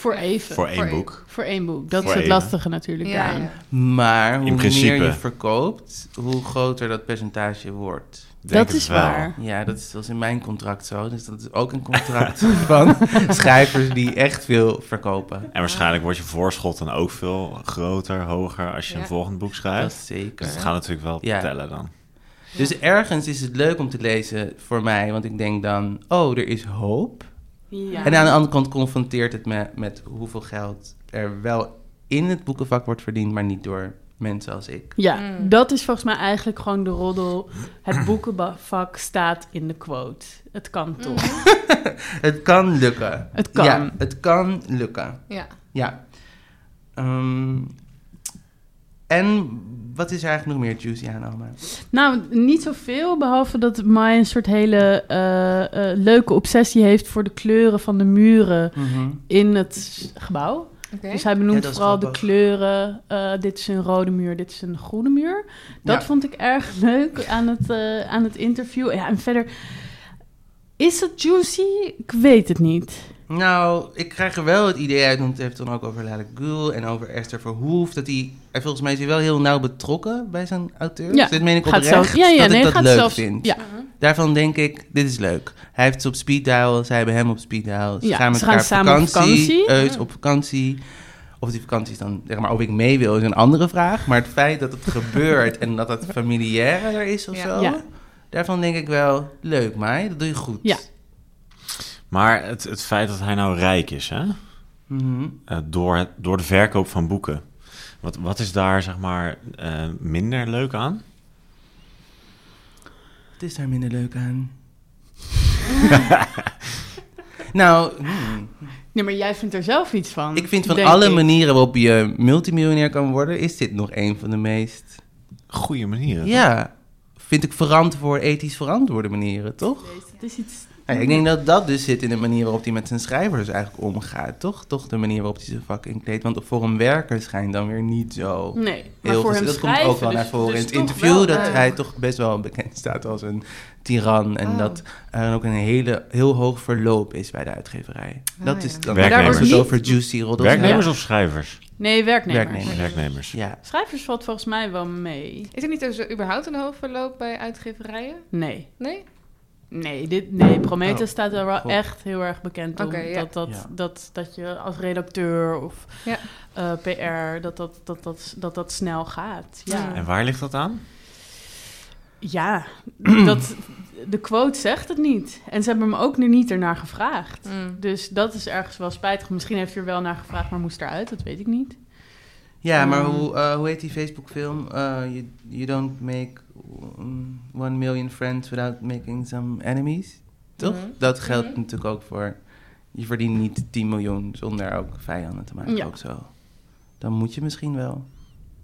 Voor even. Voor Voor, één boek. één boek. Dat Voor is het lastige natuurlijk Ja. Maar hoe principe. meer je verkoopt, hoe groter dat percentage wordt. Denk Dat is wel. waar. Ja, dat is, dat is in mijn contract zo. Dus dat is ook een contract van schrijvers die echt veel verkopen. En waarschijnlijk wordt je voorschot dan ook veel groter, hoger als je Ja. een volgend boek Dat schrijft. is zeker. Dus het gaat natuurlijk wel Ja. tellen dan. Dus ergens is het leuk om te lezen voor mij, want ik denk dan, oh, er is hoop. Ja. En aan de andere kant confronteert het me met hoeveel geld er wel in het boekenvak wordt verdiend, maar niet door mensen als ik. Ja, Mm. dat is volgens mij eigenlijk gewoon de roddel. Het boekenvak staat in de quote. Het kan toch? Het kan lukken. Het kan. Ja, het kan lukken. Ja. Ja. Ehm, en wat is er eigenlijk nog meer juicy aan allemaal? Nou, niet zoveel, behalve dat Mai een soort hele eh, eh, leuke obsessie heeft voor de kleuren van de muren in het gebouw. Dus hij benoemt Ja, vooral de kleuren. eh, dit is een rode muur, dit is een groene muur. Dat Ja. vond ik erg leuk aan het, eh, aan het interview. Ja, en verder, is het juicy? Ik weet het niet. Nou, ik krijg er wel het idee uit, want het heeft dan ook over Lale Gül en over Esther Verhoef, dat hij, hij volgens mij is hij wel heel nauw betrokken bij zijn auteur. Ja, Dit meen ik oprecht, zelf- ja, ja, dat nee, ik dat gaat leuk zelfs- vind. Ja, Daarvan denk ik, dit is leuk. Hij heeft ze op speed dial, zij hebben hem op speed dial. Ze Ja, gaan met ze gaan op samen op vakantie. Eus op vakantie. Of die vakantie is dan, zeg maar, of ik mee wil, is een andere vraag. Maar het feit dat het gebeurt en dat het familiair is of Ja. zo... Ja. Daarvan denk ik wel, leuk, Mai, dat doe je goed. Ja. Maar het, het feit dat hij nou rijk is, hè? Mhm. Eh, door, het, door de verkoop van boeken. Wat, wat is daar, zeg maar, eh, minder leuk aan? Wat is daar minder leuk aan? nou, hmm. Nee, maar jij vindt er zelf iets van. ik vind van alle ik. manieren waarop je multimiljonair kan worden, is dit nog een van de meest, Goede manieren. ja, vind ik verantwoord, ethisch verantwoorde manieren, toch? Het is iets... Ja, ik denk dat dat dus zit in de manier waarop hij met zijn schrijvers eigenlijk omgaat, toch? Toch de manier waarop hij zijn vak inkleedt. Want voor een werker schijnt dan weer niet zo Nee, maar heel voor hem Dat schrijven, komt ook wel dus- naar voren dus in het interview, wel, dat hij toch best wel bekend staat als een tiran. En Oh. dat er ook een hele, heel hoog verloop is bij de uitgeverij. Oh, dat ja. is dan Werknemers. het Niet- over juicy roddels Werknemers of schrijvers? Nee, werknemers. Werknemers. Werknemers. Ja. Schrijvers valt volgens mij wel mee. Is er niet zo überhaupt een hoog verloop bij uitgeverijen? Nee. Nee? Nee, dit, nee Prometheus Oh. staat er wel Goh. echt heel erg bekend om. Ja. dat, dat, Ja. dat, dat je als redacteur of Ja. eh, PR, dat dat, dat, dat, dat dat snel gaat. Ja. En waar ligt dat aan? ja dat, de quote zegt het niet. En ze hebben hem ook nu niet ernaar gevraagd. Mm. Dus dat is ergens wel spijtig. Misschien heeft hij er wel naar gevraagd, maar moest eruit. Dat weet ik niet. Ja, maar Mm. hoe, eh, hoe heet die Facebook-film? Eh, you, you don't make one million friends without making some enemies. Toch? Mhm. Dat geldt Mhm. natuurlijk ook voor... Je verdient niet 10 miljoen zonder ook vijanden te maken. Ja. Ook zo. Dan moet je misschien wel.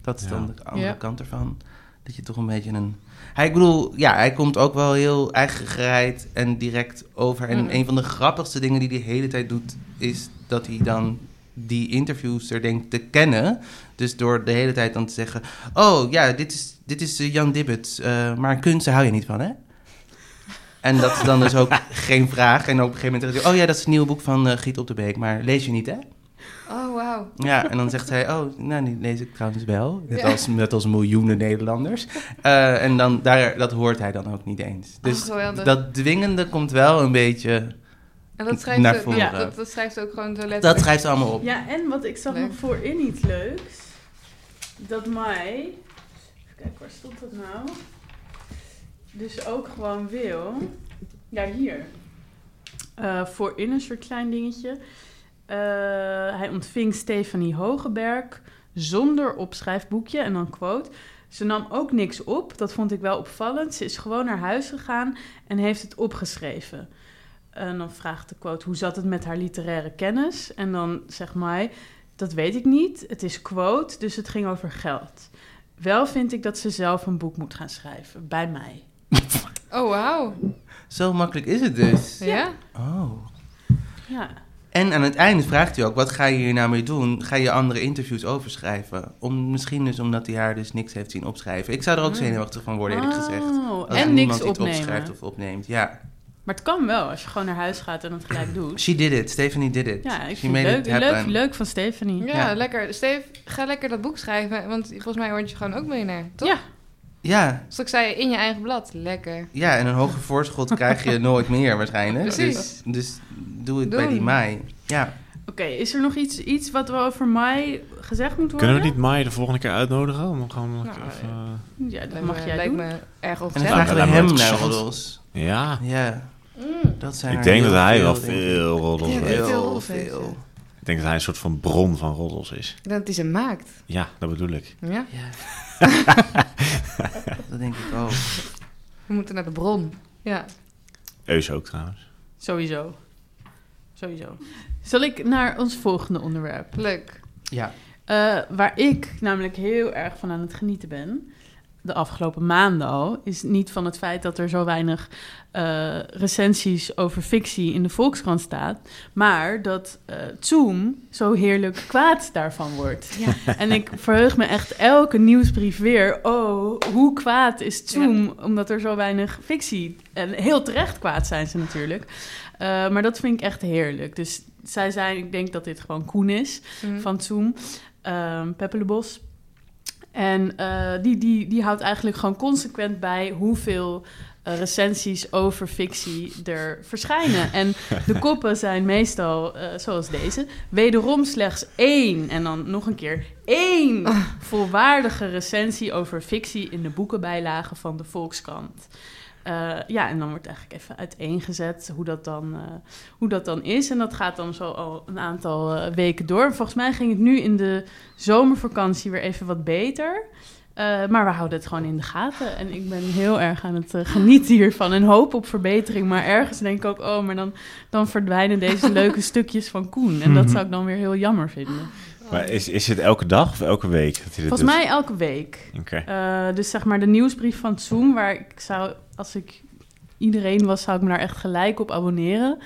Dat is Ja. dan de andere Ja. kant ervan. Dat je toch een beetje een... Hij, ik bedoel, ja, hij komt ook wel heel eigen gereid en direct over. En Mhm. een van de grappigste dingen die hij de hele tijd doet... is dat hij dan die interviewster denkt te kennen. Dus door de hele tijd dan te zeggen... Oh, ja, dit is, dit is eh, Jan Dibbets. eh, maar kunsten hou je niet van, hè? En dat is dan dus ook geen vraag. En op een gegeven moment zegt hij... Oh ja, dat is het nieuwe boek van eh, Giet op de Beek. Maar lees je niet, hè? Oh, wauw. Ja, en dan zegt hij... Oh, nou, die lees ik trouwens wel. Net, Ja. als, net als miljoenen Nederlanders. Eh, en dan, daar, dat hoort hij dan ook niet eens. Dus Oh, dat dwingende komt wel een beetje... En dat schrijft, naar ze, voren. ja, dat, dat schrijft ze ook gewoon zo letterlijk. Dat schrijft ze allemaal op. Ja, en wat ik zag Leuk. nog voorin iets leuks. Dat mij... Even kijken, waar stond dat nou? Dus ook gewoon wil... Ja, hier. Eh, voorin een soort klein dingetje. Eh, hij ontving Stefanie Hogeberg zonder opschrijfboekje. En dan quote... Ze nam ook niks op. Dat vond ik wel opvallend. Ze is gewoon naar huis gegaan en heeft het opgeschreven. En dan vraagt de quote, hoe zat het met haar literaire kennis? En dan zegt mij, dat weet ik niet. Het is quote, dus het ging over geld. Wel vind ik dat ze zelf een boek moet gaan schrijven, bij mij. Oh, wauw. Zo makkelijk is het dus. Ja? Oh. Ja, En aan het einde vraagt hij ook, wat ga je hier nou mee doen? Ga je andere interviews overschrijven? Om, misschien dus omdat hij haar dus niks heeft zien opschrijven. Ik zou er ook Ah. zenuwachtig van worden, eerlijk gezegd. Oh, Als en niemand niks iets opschrijft of opneemt. Ja, Maar het kan wel, als je gewoon naar huis gaat en het gelijk doet. she did it. Stephanie did it. Ja, ik She vind het leuk, leuk, leuk van Stephanie. Ja, Ja. lekker. Steve, ga lekker dat boek schrijven. Want volgens mij word je gewoon ook miljonair, toch? Ja. Ja, Straks zei je in je eigen blad. Lekker. ja, en een hoger voorschot krijg je nooit meer waarschijnlijk. Precies. Dus, dus doe het bij die Mai. Ja. Oké, is er nog iets, iets wat we over mij gezegd moet worden? Kunnen we niet Mai de volgende keer uitnodigen? Om gewoon nog Nou, even... Ja, dat Lijkt mag me, jij lijkt doen. me erg En dan vragen we hem naar. Ja, Ja, Mm. dat zijn ik denk dat hij wel veel roddels heeft. veel Heel veel. Ik denk dat hij een soort van bron van roddels is. Ik denk dat hij ze maakt. Ja, dat bedoel ik. Ja? Ja. dat denk ik ook. We moeten naar de bron. Ja. Eus ook trouwens. Sowieso. Sowieso. Zal ik naar ons volgende onderwerp? Leuk. Ja. Eh, waar ik namelijk heel erg van aan het genieten ben, de afgelopen maanden al, is niet van het feit dat er zo weinig eh, recensies over fictie in de Volkskrant staat, maar dat eh Zoom zo heerlijk kwaad daarvan wordt. En ik verheug me echt elke nieuwsbrief weer. Oh, hoe kwaad is Zoom? Omdat er zo weinig fictie. En heel terecht kwaad zijn ze natuurlijk. Eh, maar dat vind ik echt heerlijk. Dus zij zijn, ik denk dat dit gewoon Koen is Mhm. van Zoom, Peppe Bos. En eh, die, die, die houdt eigenlijk gewoon consequent bij hoeveel eh, recensies over fictie er verschijnen. En de koppen zijn meestal, eh, zoals deze, wederom slechts één. En dan nog een keer één volwaardige recensie over fictie in de boekenbijlagen van de Volkskrant. Eh, ja, en dan wordt eigenlijk even uiteengezet hoe dat, dan, eh, hoe dat dan is. En dat gaat dan zo al een aantal eh, weken door. Volgens mij ging het nu in de zomervakantie weer even wat beter. Eh, maar we houden het gewoon in de gaten. En ik ben heel erg aan het genieten hiervan. En hoop op verbetering. Maar ergens denk ik ook, oh, maar dan, dan verdwijnen deze leuke stukjes van Koen. En dat zou ik dan weer heel jammer vinden. Maar is, is het elke dag of elke week dat hij dit Volgens doet? mij elke week. Oké. Eh, dus zeg maar de nieuwsbrief van Zoom, waar ik zou, als ik iedereen was, zou ik me daar echt gelijk op abonneren.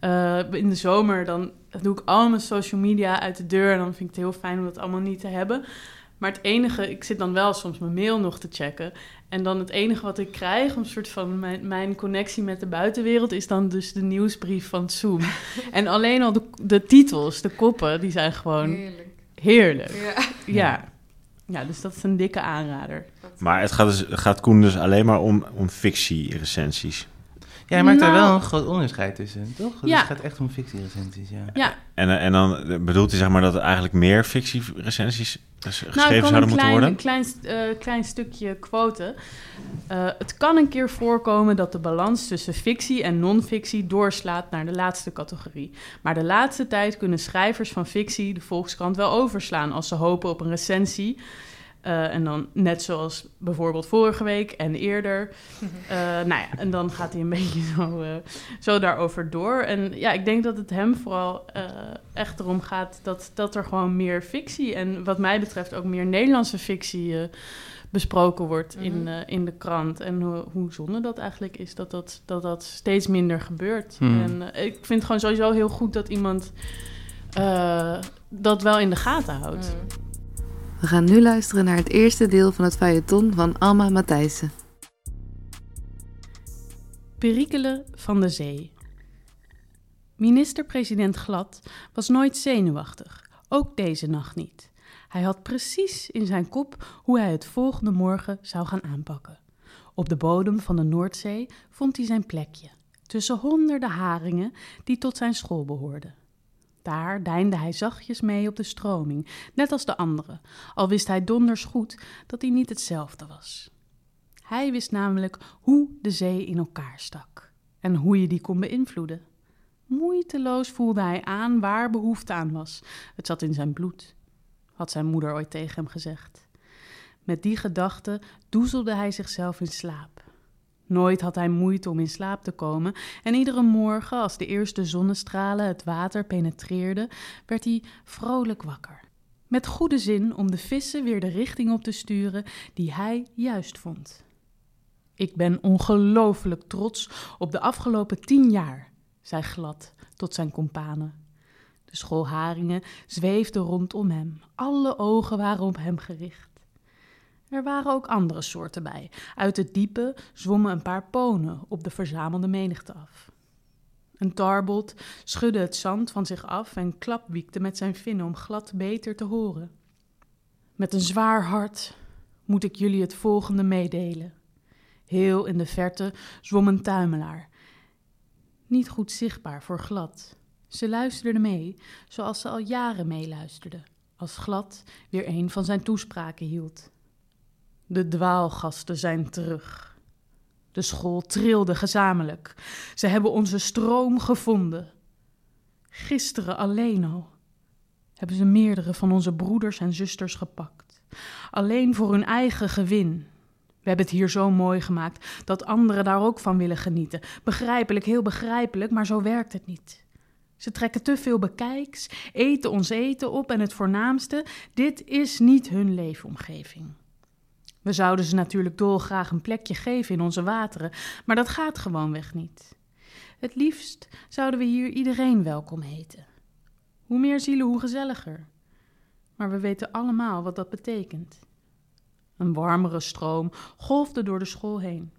Eh, in de zomer dan doe ik al mijn social media uit de deur en dan vind ik het heel fijn om dat allemaal niet te hebben. Maar het enige, ik zit dan wel soms mijn mail nog te checken. En dan het enige wat ik krijg, om een soort van mijn, mijn connectie met de buitenwereld, is dan dus de nieuwsbrief van Zoom. en alleen al de, de titels, de koppen, die zijn gewoon Heerlijk. heerlijk. Ja. Ja. ja, dus dat is een dikke aanrader. Maar het gaat, dus, gaat Koen dus alleen maar om, om fictie-recensies. Jij maakt daar Nou- wel een groot onderscheid tussen, toch? Dus Ja. het gaat echt om fictierecensies, ja. Ja, En, eh, en dan eh, bedoelt hij zeg maar dat er eigenlijk meer fictie-recensies Nou, geschreven zouden een moeten klein, worden? klein, eh, klein stukje quoten. Eh, het kan een keer voorkomen dat de balans tussen fictie en non-fictie doorslaat naar de laatste categorie. Maar de laatste tijd kunnen schrijvers van fictie de Volkskrant wel overslaan als ze hopen op een recensie. Eh, en dan net zoals bijvoorbeeld vorige week en eerder. Eh, nou ja, en dan gaat hij een beetje zo, eh, zo daarover door. En ja, ik denk dat het hem vooral eh, echt erom gaat dat, dat er gewoon meer fictie en wat mij betreft ook meer Nederlandse fictie eh, besproken wordt in, Mhm. eh, in de krant. En hoe, hoe zonde dat eigenlijk is dat dat, dat, dat steeds minder gebeurt. Hmm. En ik vind het gewoon sowieso heel goed dat iemand eh, dat wel in de gaten houdt. Mm. We gaan nu luisteren naar het eerste deel van het feuilleton van Alma Matthijssen. Perikelen van de zee. Minister-president Glad was nooit zenuwachtig, ook deze nacht niet. Hij had precies in zijn kop hoe hij het volgende morgen zou gaan aanpakken. Op de bodem van de Noordzee vond hij zijn plekje, tussen honderden haringen die tot zijn school behoorden. Daar deinde hij zachtjes mee op de stroming, net als de anderen, al wist hij donders goed dat hij niet hetzelfde was. Hij wist namelijk hoe de zee in elkaar stak en hoe je die kon beïnvloeden. Moeiteloos voelde hij aan waar behoefte aan was. Het zat in zijn bloed, had zijn moeder ooit tegen hem gezegd. Met die gedachte doezelde hij zichzelf in slaap. Nooit had hij moeite om in slaap te komen en iedere morgen, als de eerste zonnestralen het water penetreerden, werd hij vrolijk wakker. Met goede zin om de vissen weer de richting op te sturen die hij juist vond. Ik ben ongelooflijk trots op de afgelopen tien jaar, zei Glad tot zijn kompanen. De schoolharingen zweefden rondom hem, alle ogen waren op hem gericht. Er waren ook andere soorten bij. Uit het diepe zwommen een paar ponen op de verzamelde menigte af. Een tarbot schudde het zand van zich af en klapwiekte met zijn vinnen om glad beter te horen. Met een zwaar hart moet ik jullie het volgende meedelen. Heel in de verte zwom een tuimelaar. Niet goed zichtbaar voor glad. Ze luisterde mee, zoals ze al jaren meeluisterde, als glad weer een van zijn toespraken hield. De dwaalgasten zijn terug. De school trilde gezamenlijk. Ze hebben onze stroom gevonden. Gisteren alleen al hebben ze meerdere van onze broeders en zusters gepakt. Alleen voor hun eigen gewin. We hebben het hier zo mooi gemaakt dat anderen daar ook van willen genieten. Begrijpelijk, heel begrijpelijk, maar zo werkt het niet. Ze trekken te veel bekijks, eten ons eten op en het voornaamste, dit is niet hun leefomgeving. We zouden ze natuurlijk dolgraag een plekje geven in onze wateren, maar dat gaat gewoonweg niet. Het liefst zouden we hier iedereen welkom heten. Hoe meer zielen, hoe gezelliger. Maar we weten allemaal wat dat betekent. Een warmere stroom golfde door de school heen.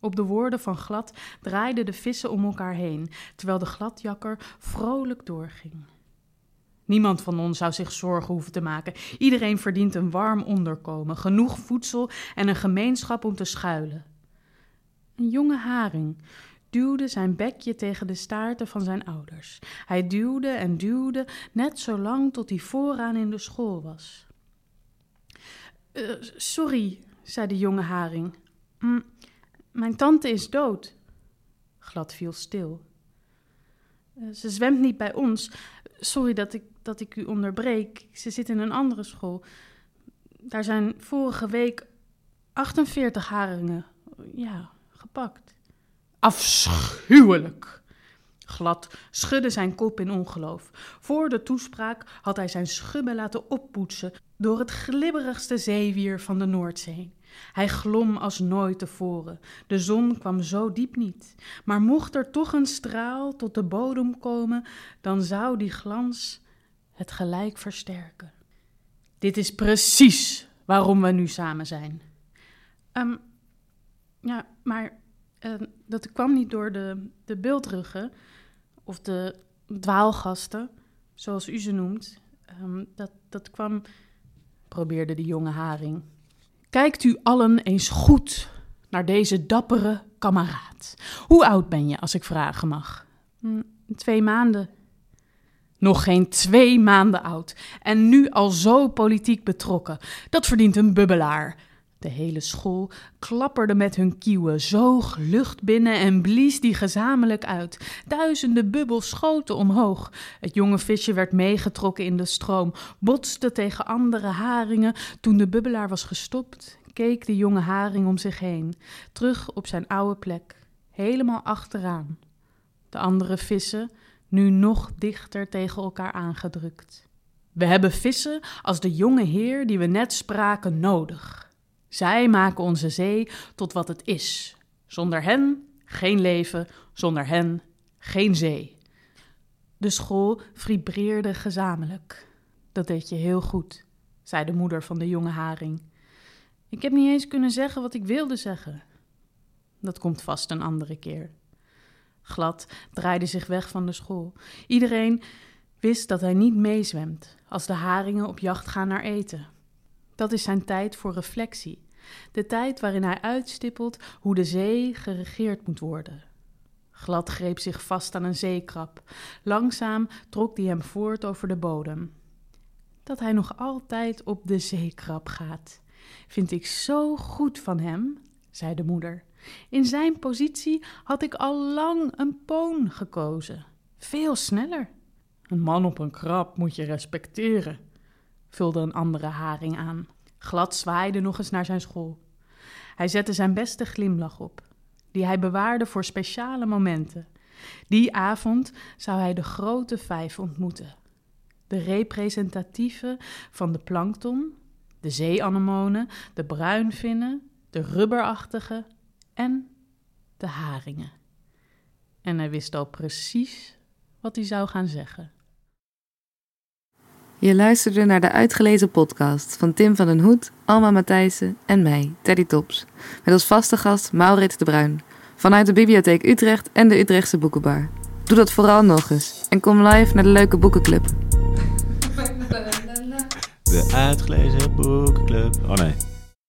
Op de woorden van Glad draaiden de vissen om elkaar heen, terwijl de gladjakker vrolijk doorging. Niemand van ons zou zich zorgen hoeven te maken. Iedereen verdient een warm onderkomen, genoeg voedsel en een gemeenschap om te schuilen. Een jonge haring duwde zijn bekje tegen de staarten van zijn ouders. Hij duwde en duwde, net zo lang tot hij vooraan in de school was. "Eh, sorry, zei de jonge haring. "Mm, mijn tante is dood. Glad viel stil. "Eh, ze zwemt niet bij ons. Sorry dat ik, dat ik u onderbreek. Ze zit in een andere school. Daar zijn vorige week 48 haringen ja, gepakt. Afschuwelijk! Glad schudde zijn kop in ongeloof. Voor de toespraak had hij zijn schubben laten oppoetsen door het glibberigste zeewier van de Noordzee. Hij glom als nooit tevoren. De zon kwam zo diep niet. Maar mocht er toch een straal tot de bodem komen, dan zou die glans het gelijk versterken. Dit is precies waarom we nu samen zijn. Ehm, ja, maar eh, dat kwam niet door de, de beeldruggen of de dwaalgasten, zoals u ze noemt. Ehm, dat, dat kwam, probeerde de jonge haring. Kijkt u allen eens goed naar deze dappere kameraad. Hoe oud ben je, als ik vragen mag? Hm, twee maanden. Nog geen twee maanden oud. En nu al zo politiek betrokken. Dat verdient een bubbelaar. De hele school klapperde met hun kieuwen, zoog lucht binnen en blies die gezamenlijk uit. Duizenden bubbels schoten omhoog. Het jonge visje werd meegetrokken in de stroom, botste tegen andere haringen. Toen de bubbelaar was gestopt, keek de jonge haring om zich heen, terug op zijn oude plek, helemaal achteraan. De andere vissen nu nog dichter tegen elkaar aangedrukt. We hebben vissen als de jonge heer die we net spraken nodig. Zij maken onze zee tot wat het is. Zonder hen geen leven, zonder hen geen zee. De school vibreerde gezamenlijk. Dat deed je heel goed, zei de moeder van de jonge haring. Ik heb niet eens kunnen zeggen wat ik wilde zeggen. Dat komt vast een andere keer. Glad draaide zich weg van de school. Iedereen wist dat hij niet meezwemt als de haringen op jacht gaan naar eten. Dat is zijn tijd voor reflectie. De tijd waarin hij uitstippelt hoe de zee geregeerd moet worden. Glad greep zich vast aan een zeekrab. Langzaam trok hij hem voort over de bodem. Dat hij nog altijd op de zeekrab gaat, vind ik zo goed van hem, zei de moeder. In zijn positie had ik al lang een poon gekozen. Veel sneller. Een man op een krab moet je respecteren, vulde een andere haring aan. Glad zwaaide nog eens naar zijn school. Hij zette zijn beste glimlach op, die hij bewaarde voor speciale momenten. Die avond zou hij de grote vijf ontmoeten. De representatieve van de plankton, de zeeanemonen, de bruinvinnen, de rubberachtige en de haringen. En hij wist al precies wat hij zou gaan zeggen. Je luisterde naar de uitgelezen podcast van Tim van den Hoed, Alma Matthijssen en mij, Teddy Tops. Met als vaste gast Maurits de Bruin. Vanuit de Bibliotheek Utrecht en de Utrechtse Boekenbar. Doe dat vooral nog eens. En kom live naar de leuke boekenclub. De uitgelezen boekenclub. Oh nee.